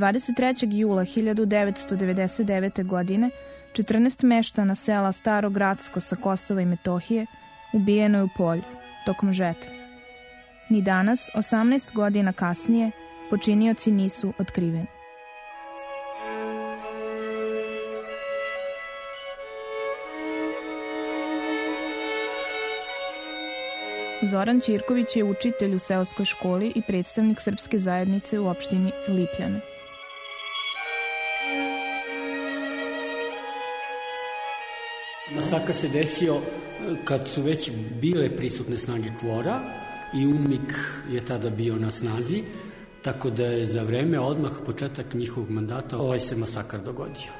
23. jula 1999. godine 14 meštana sela Staro Gradsko sa Kosova i Metohije ubijeno je u polju, tokom žetve. Ni danas, 18 godina kasnije, počinioci nisu otkriveni. Zoran Ćirković je učitelj u seoskoj školi i predstavnik srpske zajednice u opštini Lipljane. Masakr se desio e, kad su već bile prisutne snage kvora i UMIK je tada bio na snazi, tako da je za vreme odmah početak njihovog mandata ovaj se masakar dogodio.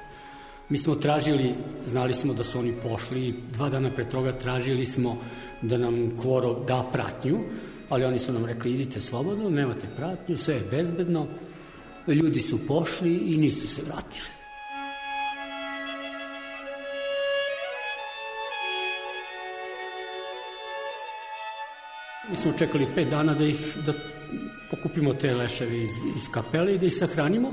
Mi smo tražili, znali smo da su oni pošli i dva dana pre toga tražili smo da nam kvoro da pratnju, ali oni su nam rekli idite slobodno, nemate pratnju, sve je bezbedno. Ljudi su pošli i nisu se vratili. Mi smo čekali pet dana da ih, da pokupimo te leševe iz, iz kapele i da ih sahranimo.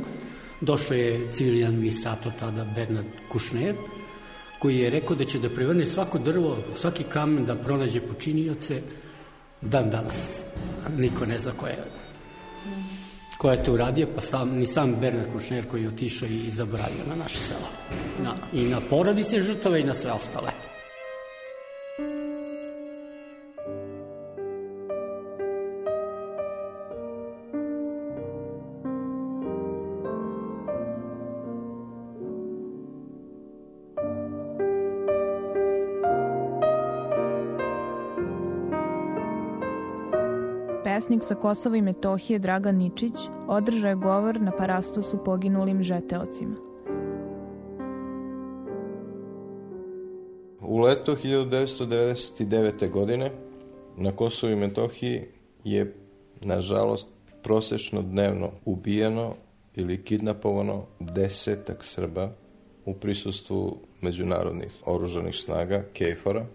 Došao je civilni administrator tada Bernard Kušner, koji je rekao da će da prevrne svako drvo, svaki kamen da pronađe počinioce dan danas. Niko ne zna ko je ko je to uradio, pa sam, ni sam Bernard Kušner koji je otišao i zaboravio na naše selo. Na, I na porodice žrtave i na sve ostale. Pesnik sa Kosova i Metohije Dragan Ničić održao je govor na parastosu poginulim žeteocima. U leto 1999. godine na Kosovo i Metohiji je, nažalost, prosečno dnevno ubijeno ili kidnapovano desetak Srba u prisustvu međunarodnih oružanih snaga, KFOR-a.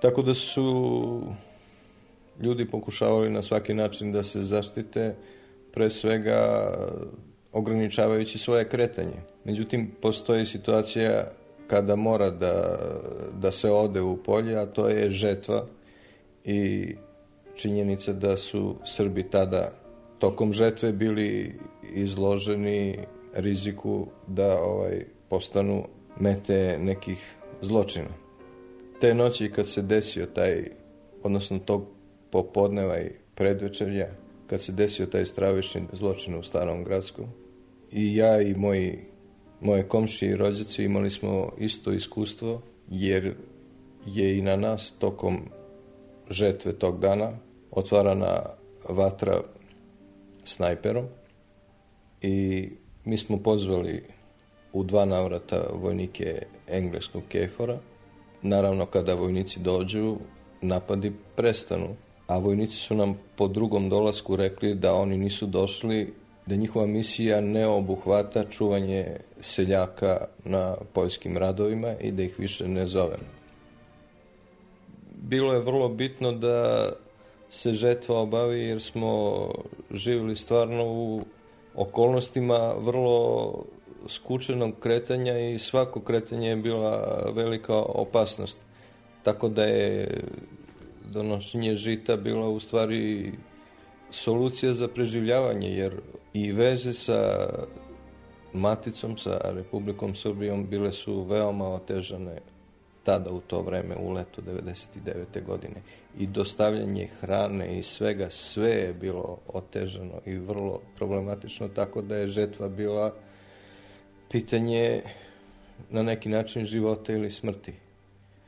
Tako da su ljudi pokušavali na svaki način da se zaštite, pre svega ograničavajući svoje kretanje. Međutim, postoji situacija kada mora da, da se ode u polje, a to je žetva i činjenica da su Srbi tada tokom žetve bili izloženi riziku da ovaj postanu mete nekih zločina. Te noći kad se desio taj, odnosno tog popodneva i predvečerja, kad se desio taj stravični zločin u Starom Gradsku. I ja i moji, moje komši i rođaci imali smo isto iskustvo, jer je i na nas tokom žetve tog dana otvarana vatra snajperom i mi smo pozvali u dva navrata vojnike engleskog kefora. Naravno, kada vojnici dođu, napadi prestanu a vojnici su nam po drugom dolasku rekli da oni nisu došli, da njihova misija ne obuhvata čuvanje seljaka na poljskim radovima i da ih više ne zovem. Bilo je vrlo bitno da se žetva obavi jer smo živjeli stvarno u okolnostima vrlo skučenog kretanja i svako kretanje je bila velika opasnost. Tako da je donošenje žita bila u stvari solucija za preživljavanje, jer i veze sa maticom, sa Republikom Srbijom bile su veoma otežane tada u to vreme, u leto 99. godine. I dostavljanje hrane i svega, sve je bilo otežano i vrlo problematično, tako da je žetva bila pitanje na neki način života ili smrti.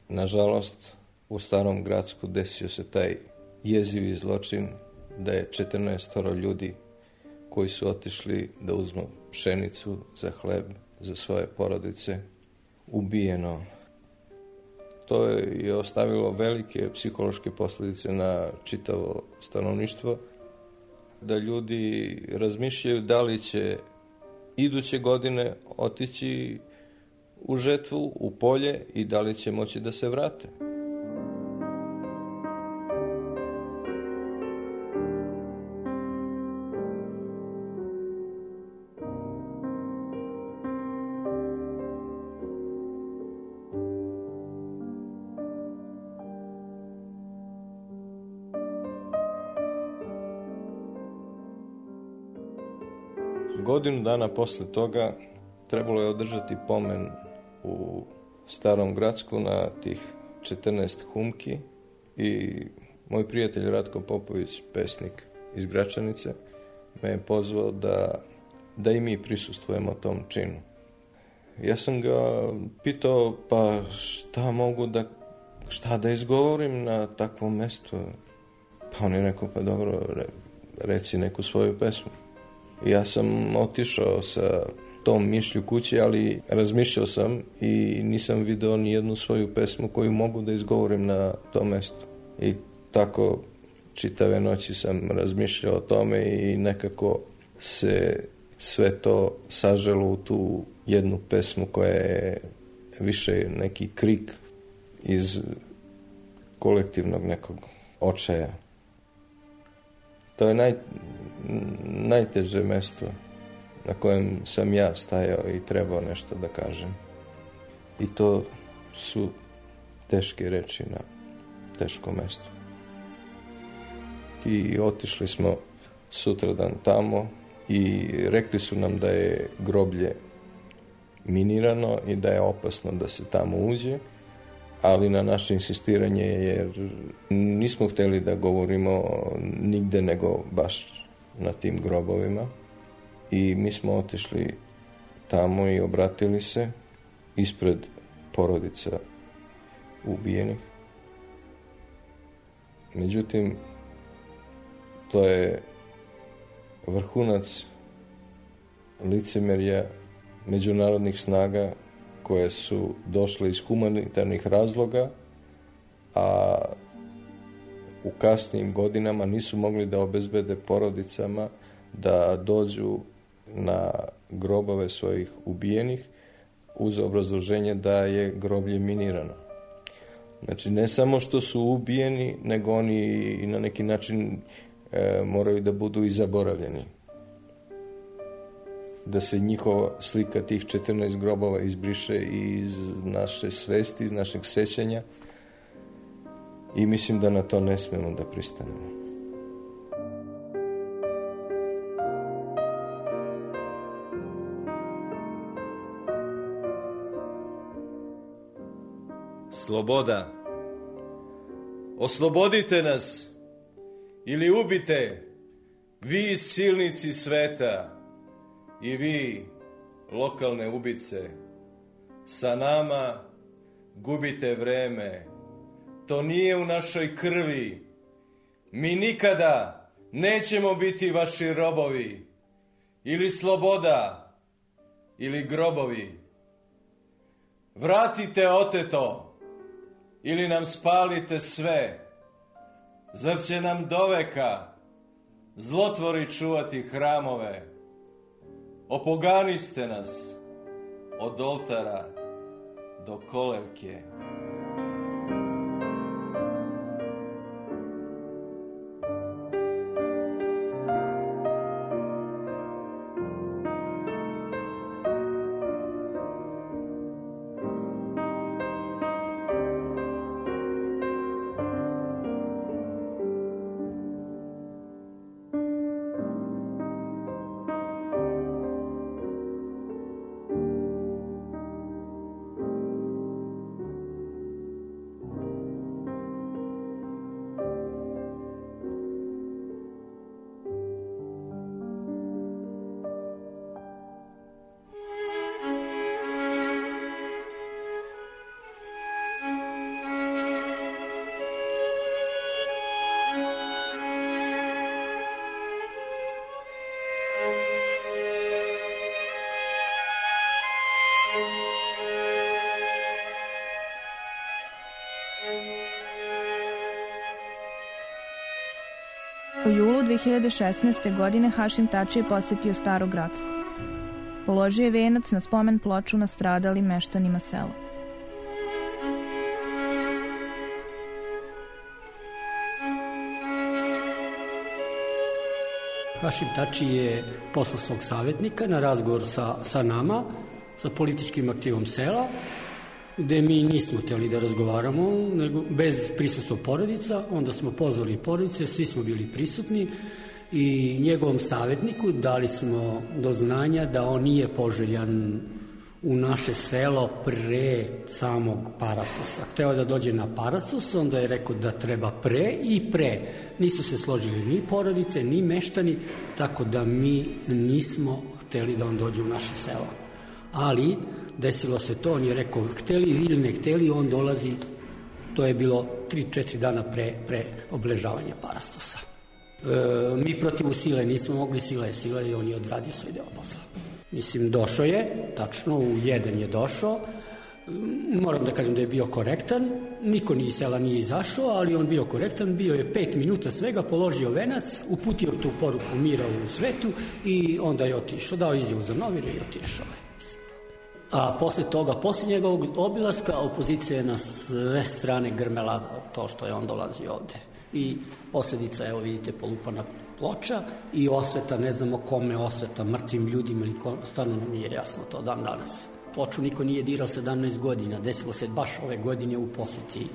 Nažalost, u starom gradsku desio se taj jezivi zločin da je 14 ljudi koji su otišli da uzmu pšenicu za hleb za svoje porodice ubijeno. To je ostavilo velike psihološke posljedice na čitavo stanovništvo, da ljudi razmišljaju da li će iduće godine otići u žetvu, u polje i da li će moći da se vrate. Godinu dana posle toga trebalo je održati pomen u starom gradsku na tih 14 humki i moj prijatelj Ratko Popović, pesnik iz Gračanice, me je pozvao da, da i mi prisustvujemo tom činu. Ja sam ga pitao, pa šta mogu da, šta da izgovorim na takvom mestu? Pa on je rekao, pa dobro, reci neku svoju pesmu. Ja sam otišao sa tom mišlju kući, ali razmišljao sam i nisam video ni jednu svoju pesmu koju mogu da izgovorim na tom mestu. I tako čitave noći sam razmišljao o tome i nekako se sve to saželo u tu jednu pesmu koja je više neki krik iz kolektivnog nekog očaja. To je naj, najteže mesto na kojem sam ja stajao i trebao nešto da kažem. I to su teške reči na teškom mestu. I otišli smo sutradan tamo i rekli su nam da je groblje minirano i da je opasno da se tamo uđe, ali na naše insistiranje jer nismo hteli da govorimo nigde nego baš na tim grobovima i mi smo otišli tamo i obratili se ispred porodica ubijenih. Međutim, to je vrhunac licemerja međunarodnih snaga koje su došle iz humanitarnih razloga, a u kasnim godinama nisu mogli da obezbede porodicama da dođu na grobove svojih ubijenih uz obrazloženje da je groblje minirano. Znači, ne samo što su ubijeni, nego oni i na neki način e, moraju da budu i zaboravljeni. Da se njihova slika tih 14 grobova izbriše iz naše svesti, iz našeg sećanja i mislim da na to ne smemo da pristanemo. Sloboda. Oslobodite nas ili ubite vi silnici sveta i vi lokalne ubice. Sa nama gubite vreme. To nije u našoj krvi. Mi nikada nećemo biti vaši robovi. Ili sloboda, ili grobovi. Vratite oteto ili nam spalite sve. Zar će nam doveka zlotvori čuvati hramove? Opoganiste nas od oltara do kolevke. Julu 2016. godine Hašim Tači je posetio Staro Gradsko. Položio je venac na spomen ploču na stradalim meštanima sela. Hašim Tači je poslao svog savjetnika na razgovor sa, sa nama, sa političkim aktivom sela, gde mi nismo teli da razgovaramo, nego bez prisustva porodica, onda smo pozvali porodice, svi smo bili prisutni i njegovom savjetniku dali smo do znanja da on nije poželjan u naše selo pre samog Parastosa. Hteo da dođe na Parastos, onda je rekao da treba pre i pre. Nisu se složili ni porodice, ni meštani, tako da mi nismo hteli da on dođe u naše selo. Ali desilo se to, on je rekao, hteli ili ne hteli, on dolazi, to je bilo 3-4 dana pre, pre obležavanja Parastosa. E, mi protiv sile nismo mogli, sila je sila i on je odradio svoj deo posla. Mislim, došao je, tačno, u jedan je došao, moram da kažem da je bio korektan, niko ni iz sela nije izašao, ali on bio korektan, bio je pet minuta svega, položio venac, uputio tu poruku mira u svetu i onda je otišao, dao izjavu za novire i otišao je. A posle toga, posle njegovog obilaska, opozicija je na sve strane grmela to što je on dolazio ovde. I posledica, evo vidite, polupana ploča i osveta, ne znamo kome osveta, mrtvim ljudima ili kom, stvarno nam nije jasno to dan danas. Ploču niko nije dirao 17 godina, desilo se baš ove godine u poseti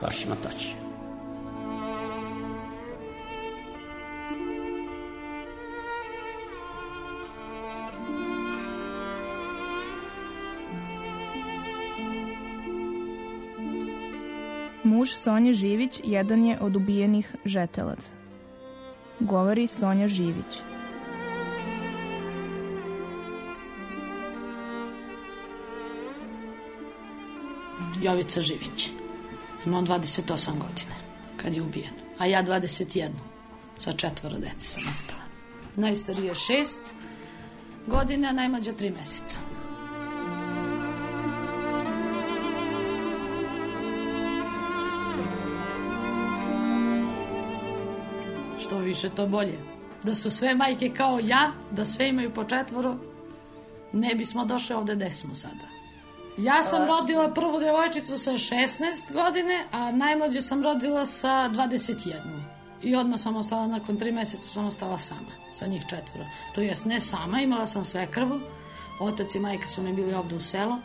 Hašima Tači. Muž Sonje Živić jedan je od ubijenih žetelaca. Govori Sonja Živić. Jovica Živić. Imao 28 godine kad je ubijen, a ja 21. Sa četvoro dece sam ostala. Najstariji je šest godina, a najmlađa tri meseca. Što više, to bolje. Da su sve majke kao ja, da sve imaju po četvoro, ne bismo došli ovde gde smo sada. Ja sam rodila prvu devojčicu sa 16 godine, a najmlađe sam rodila sa 21. I odmah sam ostala, nakon tri meseca sam ostala sama, sa njih četvoro. To jest ne sama, imala sam sve krvu, otac i majka su mi bili ovde u selo,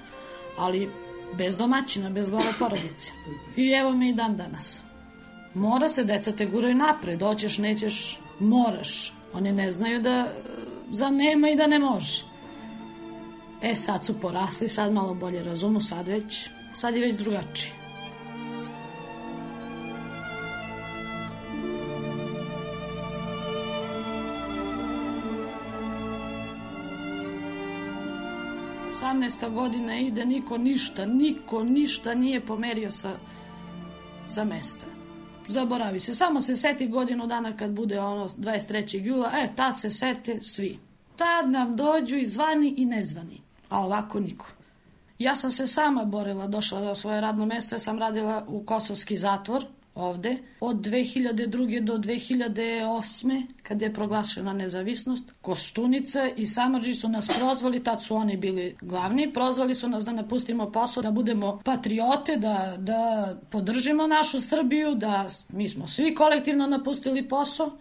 ali bez domaćina, bez glave porodice. I evo me i dan danas. Mora se, deca te guraju napred, hoćeš, nećeš, moraš. Oni ne znaju da za nema i da ne može. E, sad su porasli, sad malo bolje razumu, sad već, sad je već drugačije. Osamnesta godina ide, niko ništa, niko ništa nije pomerio sa, sa mesta. Zaboravi se, samo se seti godinu dana kad bude ono 23. jula, e, tad se sete svi. Tad nam dođu i zvani i nezvani a ovako niko. Ja sam se sama borila, došla do svoje radno mesto, sam radila u Kosovski zatvor, ovde, od 2002. do 2008. kada je proglašena nezavisnost, Koštunica i Samarđi su nas prozvali, tad su oni bili glavni, prozvali su nas da napustimo posao, da budemo patriote, da, da podržimo našu Srbiju, da mi smo svi kolektivno napustili posao,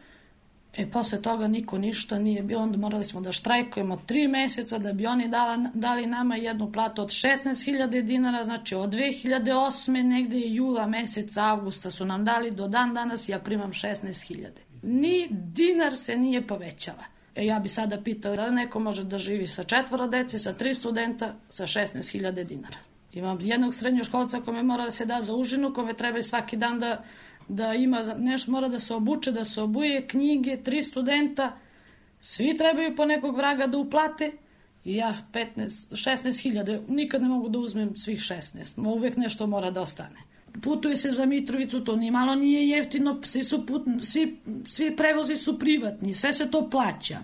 E, posle toga niko ništa nije bilo, onda morali smo da štrajkujemo tri meseca da bi oni dala, dali nama jednu platu od 16.000 dinara, znači od 2008. negde je jula meseca, avgusta su nam dali, do dan danas ja primam 16.000. Ni dinar se nije povećala. E, ja bi sada pitao da neko može da živi sa četvoro dece, sa tri studenta, sa 16.000 dinara. Imam jednog srednjoškolca kome mora da se da za užinu, kome treba svaki dan da da ima nešto, mora da se obuče, da se obuje, knjige, tri studenta, svi trebaju po nekog vraga da uplate i ja 15, 16 hiljada, nikad ne mogu da uzmem svih 16, uvek nešto mora da ostane. Putuje se za Mitrovicu, to ni malo nije jeftino, svi, su put, svi, svi prevozi su privatni, sve se to plaća.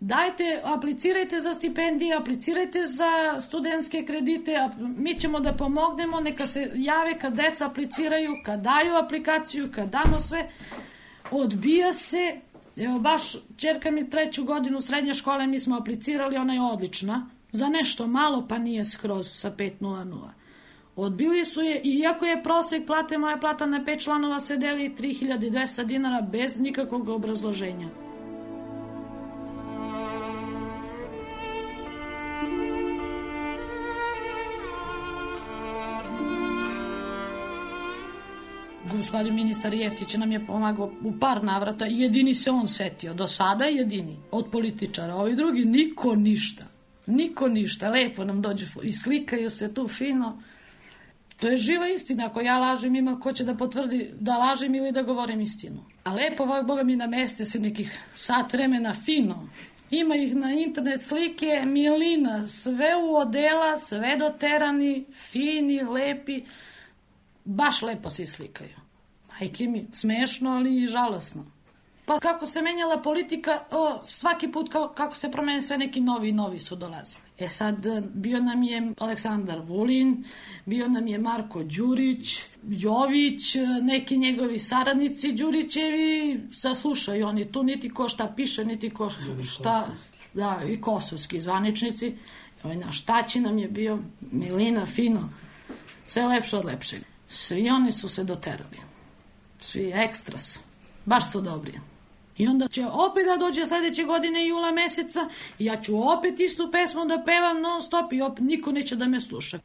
Dajte, aplicirajte za stipendije, aplicirajte za studentske kredite, mi ćemo da pomognemo, neka se jave kad deca apliciraju, kad daju aplikaciju, kad damo sve. odbija se, evo baš čerka mi treću godinu srednje škole, mi smo aplicirali, ona je odlična, za nešto malo pa nije skroz sa 5.00. Odbili su je, iako je prosek plate, moja plata na pet članova se deli 3200 dinara bez nikakvog obrazloženja. Gospodin ministar Jeftić nam je pomagao u par navrata i jedini se on setio. Do sada jedini od političara. Ovi drugi niko ništa. Niko ništa. Lepo nam dođu i slikaju se tu fino. To je živa istina. Ako ja lažem, ima ko će da potvrdi da lažem ili da govorim istinu. A lepo, ovak Boga mi nameste se nekih sat vremena fino. Ima ih na internet slike, milina, sve u odela, sve doterani, fini, lepi. Baš lepo se slikaju. Majke mi, smešno, ali i žalosno. Pa kako se menjala politika, o, svaki put kao, kako se promene sve neki novi novi su dolazili. E sad, bio nam je Aleksandar Vulin, bio nam je Marko Đurić, Jović, neki njegovi saradnici Đurićevi, saslušaju oni tu, niti ko šta piše, niti ko šta, da, i kosovski zvaničnici. Ovaj naš Taći nam je bio, Milina, fino, sve lepše od lepšeg. Svi oni su se doterali. Svi ekstra su. Baš su dobri. I onda će opet da dođe sledeće godine jula meseca i ja ću opet istu pesmu da pevam non stop i opet niko neće da me sluša.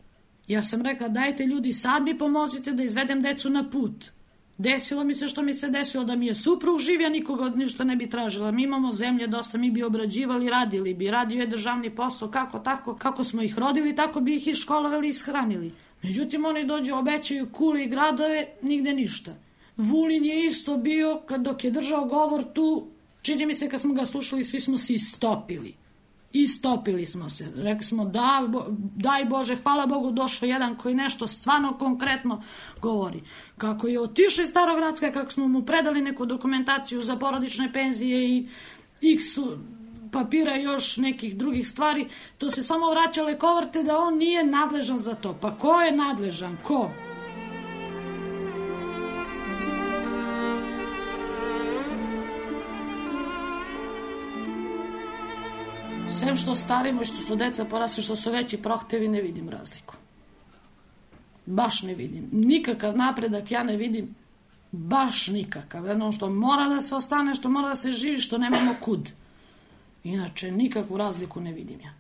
Ja sam rekla dajte ljudi sad mi pomozite da izvedem decu na put. Desilo mi se što mi se desilo da mi je suprug živ, ja nikoga od ništa ne bi tražila. Mi imamo zemlje dosta, mi bi obrađivali, radili bi. Radio je državni posao, kako tako, kako smo ih rodili, tako bi ih i školovali i ishranili. Međutim, oni dođu, obećaju kule i gradove, nigde ništa. Vulin je isto bio, kad dok je držao govor tu, čini mi se kad smo ga slušali, svi smo se istopili. Istopili smo se. Rekli smo, da, bo, daj Bože, hvala Bogu, došao jedan koji nešto stvarno konkretno govori. Kako je otišao iz Starogradska, kako smo mu predali neku dokumentaciju za porodične penzije i x papira i još nekih drugih stvari, to se samo vraćale kovarte da on nije nadležan za to. Pa ko je nadležan? Ko? Sem što starimo i što su deca porasli, što su veći prohtevi, ne vidim razliku. Baš ne vidim. Nikakav napredak ja ne vidim. Baš nikakav. Jedno što mora da se ostane, što mora da se živi, što nemamo kud. Inače, nikakvu razliku ne vidim ja.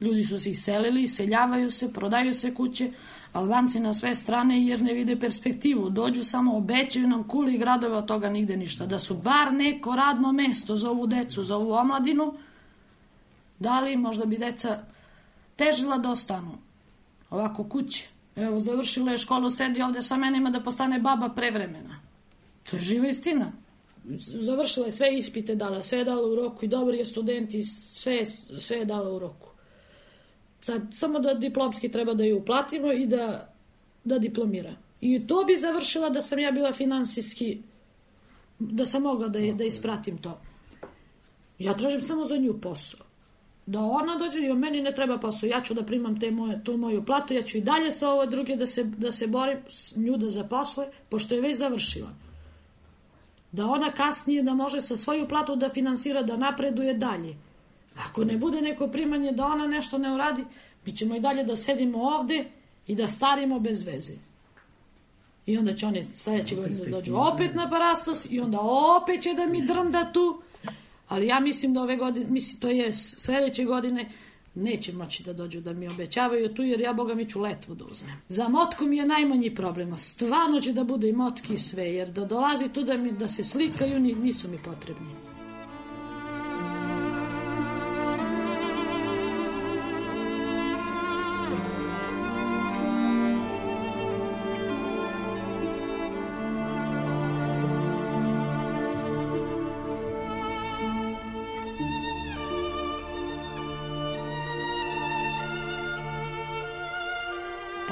Ljudi su se iselili, iseljavaju se, prodaju se kuće, Albanci na sve strane jer ne vide perspektivu. Dođu samo, obećaju nam kuli gradove, od toga nigde ništa. Da su bar neko radno mesto za ovu decu, za ovu omladinu, da li možda bi deca težila da ostanu ovako kuće. Evo, završila je školu, sedi ovde sa menima da postane baba prevremena. To je živa istina. Završila je sve ispite dala, sve je dala u roku i dobri je studenti, sve, sve je dala u roku. Sad, samo da diplomski treba da ju uplatimo i da, da diplomira. I to bi završila da sam ja bila finansijski, da sam mogla da, da ispratim to. Ja tražim samo za nju posao da ona dođe i o meni ne treba posao, ja ću da primam te moje, tu moju platu, ja ću i dalje sa ove druge da se, da se borim, nju da zaposle, pošto je već završila. Da ona kasnije da može sa svoju platu da finansira, da napreduje dalje. Ako ne bude neko primanje da ona nešto ne uradi, mi ćemo i dalje da sedimo ovde i da starimo bez veze. I onda će oni sledeće godine da dođu opet na parastos i onda opet će da mi drnda tu Ali ja mislim da ove godine, mislim, to je sledeće godine, neće moći da dođu da mi obećavaju tu, jer ja, boga mi ću letvu da uzmem. Za motku mi je najmanji problem, stvarno će da bude i motki sve, jer da dolazi tu da, mi, da se slikaju, nisu mi potrebni.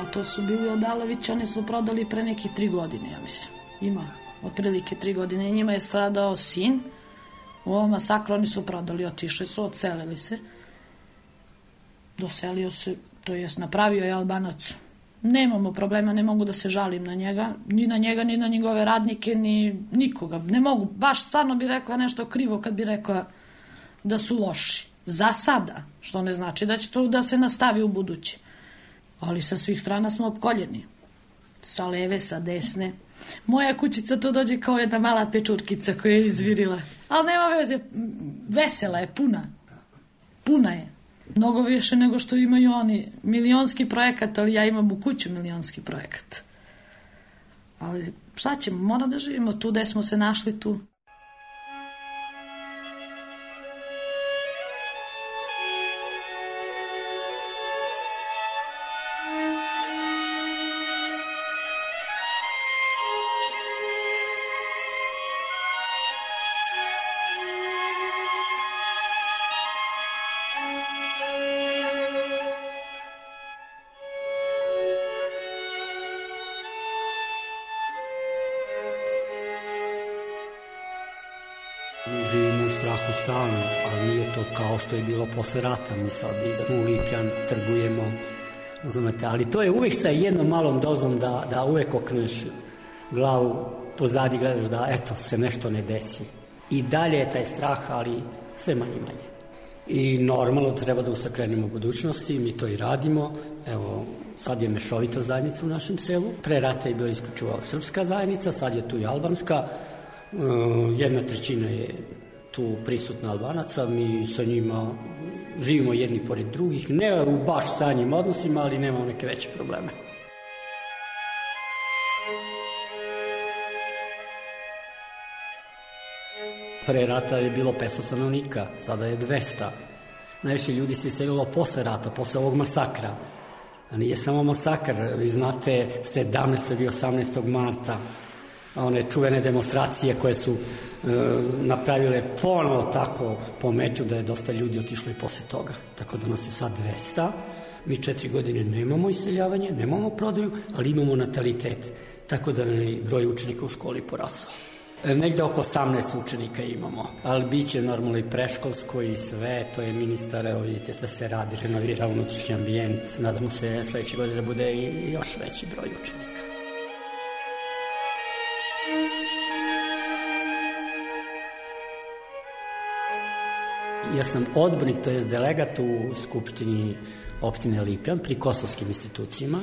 To su bili Odalović, oni su prodali pre nekih tri godine, ja mislim. Ima otprilike tri godine. Njima je stradao sin, u ovom masakru oni su prodali, otišli su, odselili se. Doselio se, to jest napravio je Albanac Nemamo problema, ne mogu da se žalim na njega, ni na njega, ni na njegove radnike, ni nikoga. Ne mogu, baš stvarno bi rekla nešto krivo kad bi rekla da su loši. Za sada, što ne znači da će to da se nastavi u buduće. Ali sa svih strana smo opkoljeni. Sa leve, sa desne. Moja kućica to dođe kao jedna mala pečurkica koja je izvirila. Ali nema veze, vesela je, puna. Puna je. Mnogo više nego što imaju oni milionski projekat, ali ja imam u kuću milionski projekat. Ali šta ćemo, mora da živimo tu gde smo se našli tu. U strahu stalno, ali nije to kao što je bilo posle rata. Mi sad idemo u Lipjan, trgujemo, razumete, ali to je uvek sa jednom malom dozom da, da uvek okreneš glavu pozadi, gledaš da eto, se nešto ne desi. I dalje je taj strah, ali sve manje manje. I normalno treba da usakrenimo u budućnosti, mi to i radimo. Evo, sad je mešovita zajednica u našem selu. Pre rata je bila isključivo srpska zajednica, sad je tu i albanska. Uh, jedna trećina je tu prisutna albanaca, mi sa njima živimo jedni pored drugih, ne u baš sa njim odnosima, ali nemamo neke veće probleme. Pre rata je bilo 500 stanovnika, sada je 200. Najviše ljudi se iselilo posle rata, posle ovog masakra. A nije samo masakr, vi znate, 17. i 18. marta, one čuvene demonstracije koje su e, napravile ponovo tako pomeću da je dosta ljudi otišlo i posle toga. Tako da nas je sad 200. Mi četiri godine nemamo iseljavanje, nemamo prodaju, ali imamo natalitet. Tako da nam je broj učenika u školi porasao. E, negde oko 18 učenika imamo, ali bit će normalno i preškolsko i sve, to je ministar, evo vidite da se radi, renovira unutrašnji ambijent, nadamo se sledeće godine da bude i još veći broj učenika. Ja sam odbornik, to je delegat u Skupštini opštine Lipjan pri kosovskim institucijama.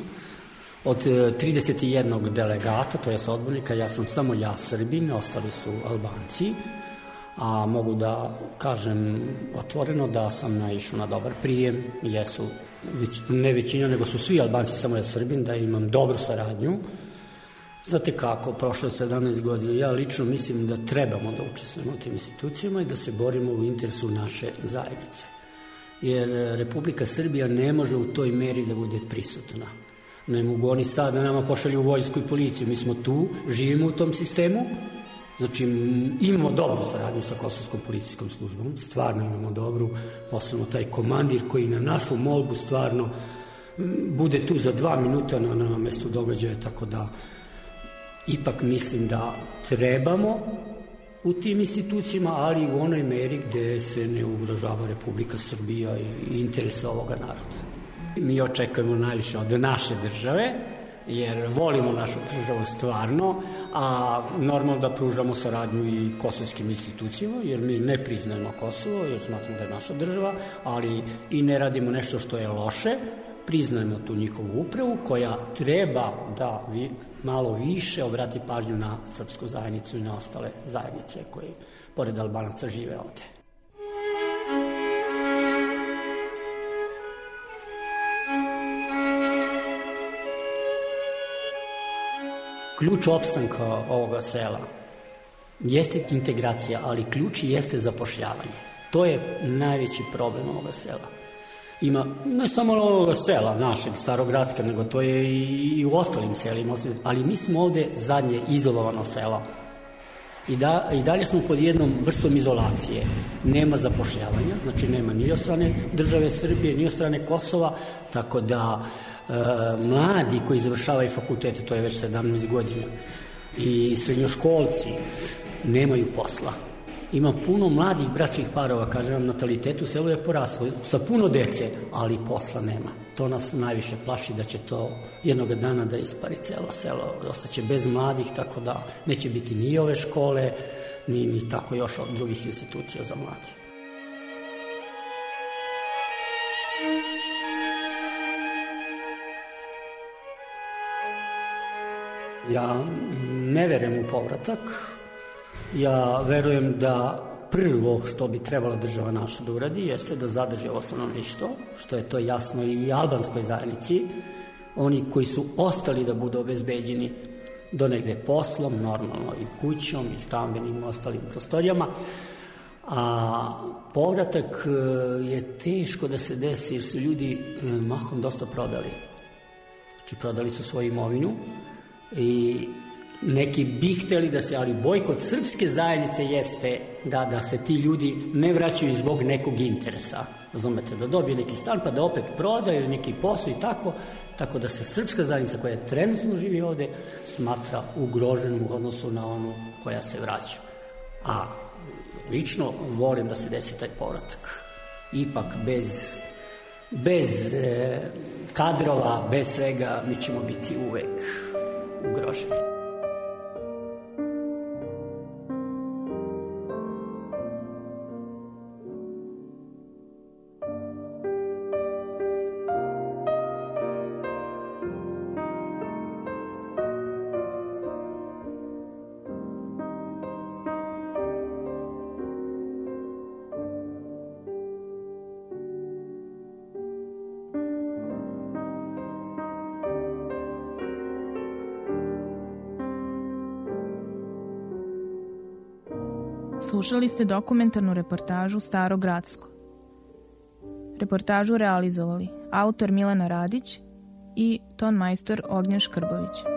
Od 31 delegata, to je odbornika, ja sam samo ja Srbin, ostali su Albanci, a mogu da kažem otvoreno da sam naišao na dobar prijem, jesu već, ne većina, nego su svi Albanci, samo ja Srbin, da imam dobru saradnju, Znate kako, prošlo je 17 godina, ja lično mislim da trebamo da učestvujemo u tim institucijama i da se borimo u interesu naše zajednice. Jer Republika Srbija ne može u toj meri da bude prisutna. Ne mogu oni sad da nama pošalju vojsku i policiju. Mi smo tu, živimo u tom sistemu, Znači, imamo dobru saradnju sa Kosovskom policijskom službom, stvarno imamo dobru, posebno taj komandir koji na našu molbu stvarno bude tu za dva minuta na, na mestu događaja, tako da ipak mislim da trebamo u tim institucijama, ali u onoj meri gde se ne ugrožava Republika Srbija i interesa ovoga naroda. Mi očekujemo najviše od naše države, jer volimo našu državu stvarno, a normalno da pružamo saradnju i kosovskim institucijama, jer mi ne priznajemo Kosovo, jer smatramo da je naša država, ali i ne radimo nešto što je loše, priznajemo tu njihovu upravu koja treba da vi, malo više obrati pažnju na srpsku zajednicu i na ostale zajednice koje pored Albanaca žive ovde. Ključ opstanka ovoga sela jeste integracija, ali ključ jeste zapošljavanje. To je najveći problem ovoga sela ima ne samo ovoga sela našeg, starogradska, nego to je i, u ostalim selima, ali mi smo ovde zadnje izolovano selo. I, da, I dalje smo pod jednom vrstom izolacije. Nema zapošljavanja, znači nema ni od strane države Srbije, ni od strane Kosova, tako da e, mladi koji završavaju fakultete, to je već 17 godina, i srednjoškolci nemaju posla Ima puno mladih bračnih parova, kažem vam, natalitet u selu je poraslo sa puno dece, ali posla nema. To nas najviše plaši da će to jednog dana da ispari celo selo, ostaće bez mladih, tako da neće biti ni ove škole, ni, ni tako još od drugih institucija za mladih. Ja ne verujem u povratak. Ja verujem da prvo što bi trebala država naša da uradi jeste da zadrži ovo stanovništvo, što je to jasno i albanskoj zajednici. Oni koji su ostali da budu obezbeđeni do negde poslom, normalno i kućom i stambenim ostalim prostorijama, a povratak e, je teško da se desi jer su ljudi e, mahom dosta prodali. Znači prodali su svoju imovinu, i neki bi hteli da se, ali bojkot srpske zajednice jeste da, da se ti ljudi ne vraćaju zbog nekog interesa. Razumete, da dobije neki stan pa da opet prodaju neki posao i tako, tako da se srpska zajednica koja trenutno živi ovde smatra ugroženom u odnosu na onu koja se vraća. A lično volim da se desi taj povratak. Ipak bez, bez e, kadrova, bez svega, mi ćemo biti uvek ugroženi. Slušali ste dokumentarnu reportažu Staro Gradsko. Reportažu realizovali autor Milena Radić i ton majstor Ognjen Škrbović.